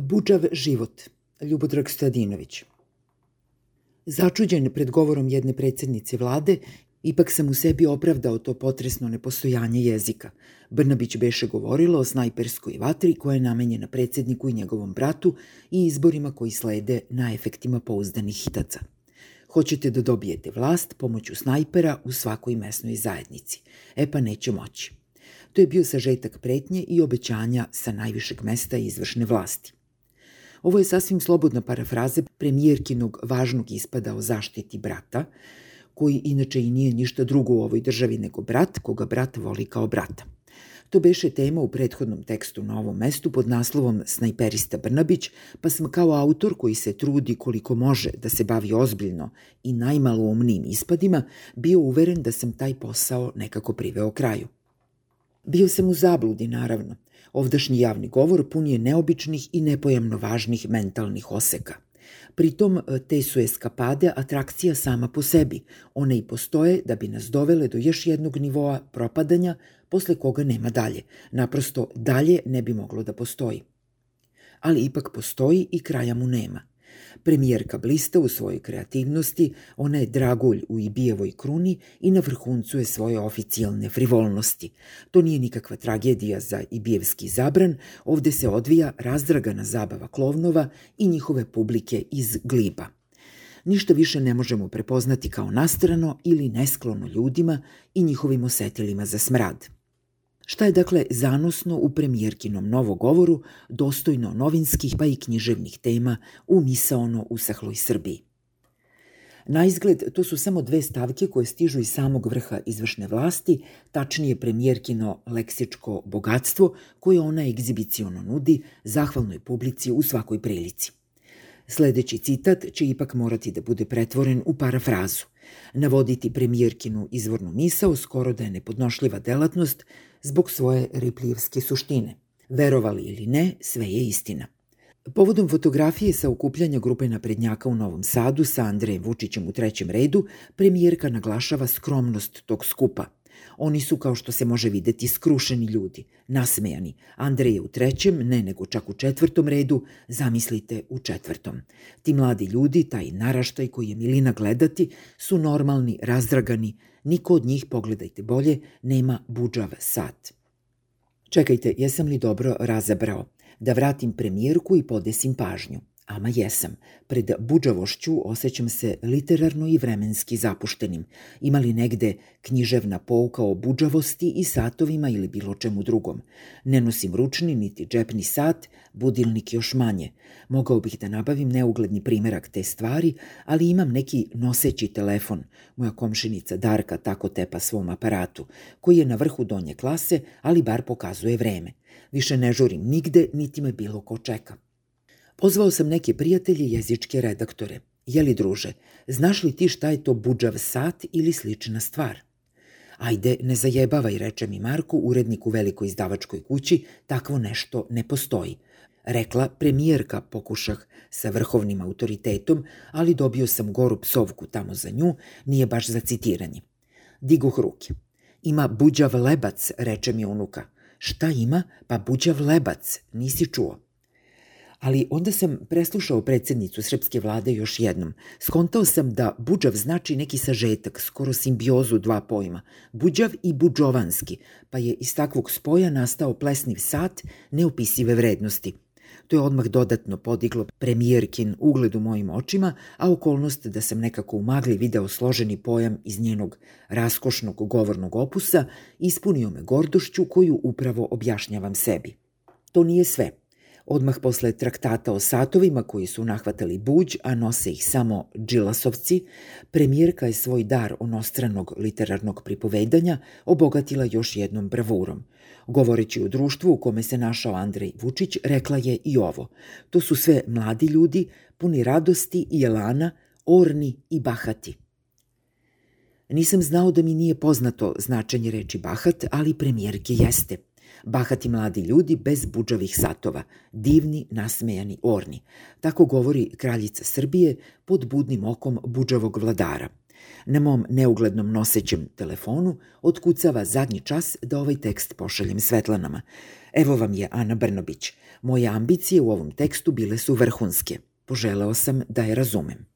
Buđav život, Ljubodrag Stojadinović. Začuđen pred govorom jedne predsednice vlade, ipak sam u sebi opravdao to potresno nepostojanje jezika. Brnabić beše govorilo o snajperskoj vatri koja je namenjena predsedniku i njegovom bratu i izborima koji slede na efektima pouzdanih hitaca. Hoćete da dobijete vlast pomoću snajpera u svakoj mesnoj zajednici. E pa neće moći. To je bio sažetak pretnje i obećanja sa najvišeg mesta izvršne vlasti. Ovo je sasvim slobodna parafraza premijerkinog važnog ispada o zaštiti brata, koji inače i nije ništa drugo u ovoj državi nego brat, koga brat voli kao brata. To beše tema u prethodnom tekstu na ovom mestu pod naslovom Snajperista Brnabić, pa sam kao autor koji se trudi koliko može da se bavi ozbiljno i najmalo umnim ispadima, bio uveren da sam taj posao nekako priveo kraju. Bio sam u zabludi, naravno. Ovdašnji javni govor pun je neobičnih i nepojemno važnih mentalnih oseka. Pritom e, te su eskapade atrakcija sama po sebi. One i postoje da bi nas dovele do još jednog nivoa propadanja posle koga nema dalje. Naprosto dalje ne bi moglo da postoji. Ali ipak postoji i kraja mu nema – Premijerka blista u svojoj kreativnosti, ona je dragulj u Ibijevoj kruni i na vrhuncu je svoje oficijalne frivolnosti. To nije nikakva tragedija za Ibijevski zabran, ovde se odvija razdragana zabava klovnova i njihove publike iz gliba. Ništa više ne možemo prepoznati kao nastrano ili nesklono ljudima i njihovim osetilima za smrad. Šta je dakle zanosno u premijerkinom novogovoru, dostojno novinskih pa i književnih tema u misaono usahloj Srbiji? Na izgled, to su samo dve stavke koje stižu iz samog vrha izvršne vlasti, tačnije premijerkino leksičko bogatstvo koje ona egzibiciono nudi zahvalnoj publici u svakoj prilici. Sledeći citat će ipak morati da bude pretvoren u parafrazu. Navoditi premijerkinu izvornu misao skoro da je nepodnošljiva delatnost zbog svoje riplijevske suštine. Verovali ili ne, sve je istina. Povodom fotografije sa okupljanja grupe naprednjaka u Novom Sadu sa Andrejem Vučićem u trećem redu, premijerka naglašava skromnost tog skupa – Oni su, kao što se može videti, skrušeni ljudi, nasmejani. Andrej je u trećem, ne nego čak u četvrtom redu, zamislite u četvrtom. Ti mladi ljudi, taj naraštaj koji je milina gledati, su normalni, razdragani, niko od njih, pogledajte bolje, nema buđav sat. Čekajte, jesam li dobro razabrao? Da vratim premijerku i podesim pažnju. Ama jesam. Pred buđavošću osjećam se literarno i vremenski zapuštenim. Ima li negde književna pouka o buđavosti i satovima ili bilo čemu drugom? Ne nosim ručni niti džepni sat, budilnik još manje. Mogao bih da nabavim neugledni primerak te stvari, ali imam neki noseći telefon. Moja komšinica Darka tako tepa svom aparatu, koji je na vrhu donje klase, ali bar pokazuje vreme. Više ne žurim nigde, niti me bilo ko čeka. Pozvao sam neke prijatelje jezičke redaktore. Jeli druže, znaš li ti šta je to buđav sat ili slična stvar? Ajde, ne zajebavaj, reče mi Marko, urednik u velikoj izdavačkoj kući, takvo nešto ne postoji. Rekla premijerka pokušah sa vrhovnim autoritetom, ali dobio sam goru psovku tamo za nju, nije baš za citiranje. Diguh ruke. Ima buđav lebac, reče mi unuka. Šta ima? Pa buđav lebac, nisi čuo. Ali onda sam preslušao predsednicu srpske vlade još jednom. Skontao sam da buđav znači neki sažetak, skoro simbiozu dva pojma. Buđav i buđovanski, pa je iz takvog spoja nastao plesniv sat neopisive vrednosti. To je odmah dodatno podiglo premijerkin ugled u mojim očima, a okolnost da sam nekako u magli video složeni pojam iz njenog raskošnog govornog opusa ispunio me gordošću koju upravo objašnjavam sebi. To nije sve – Odmah posle traktata o satovima koji su nahvatali buđ, a nose ih samo džilasovci, premijerka je svoj dar onostranog literarnog pripovedanja obogatila još jednom bravurom. Govoreći o društvu u kome se našao Andrej Vučić, rekla je i ovo. To su sve mladi ljudi, puni radosti i elana, orni i bahati. Nisam znao da mi nije poznato značenje reči bahat, ali premijerke jeste – Bahati mladi ljudi bez buđavih satova, divni, nasmejani, orni. Tako govori kraljica Srbije pod budnim okom buđavog vladara. Na mom neuglednom nosećem telefonu otkucava zadnji čas da ovaj tekst pošaljem Svetlanama. Evo vam je Ana Brnobić. Moje ambicije u ovom tekstu bile su vrhunske. Poželeo sam da je razumem.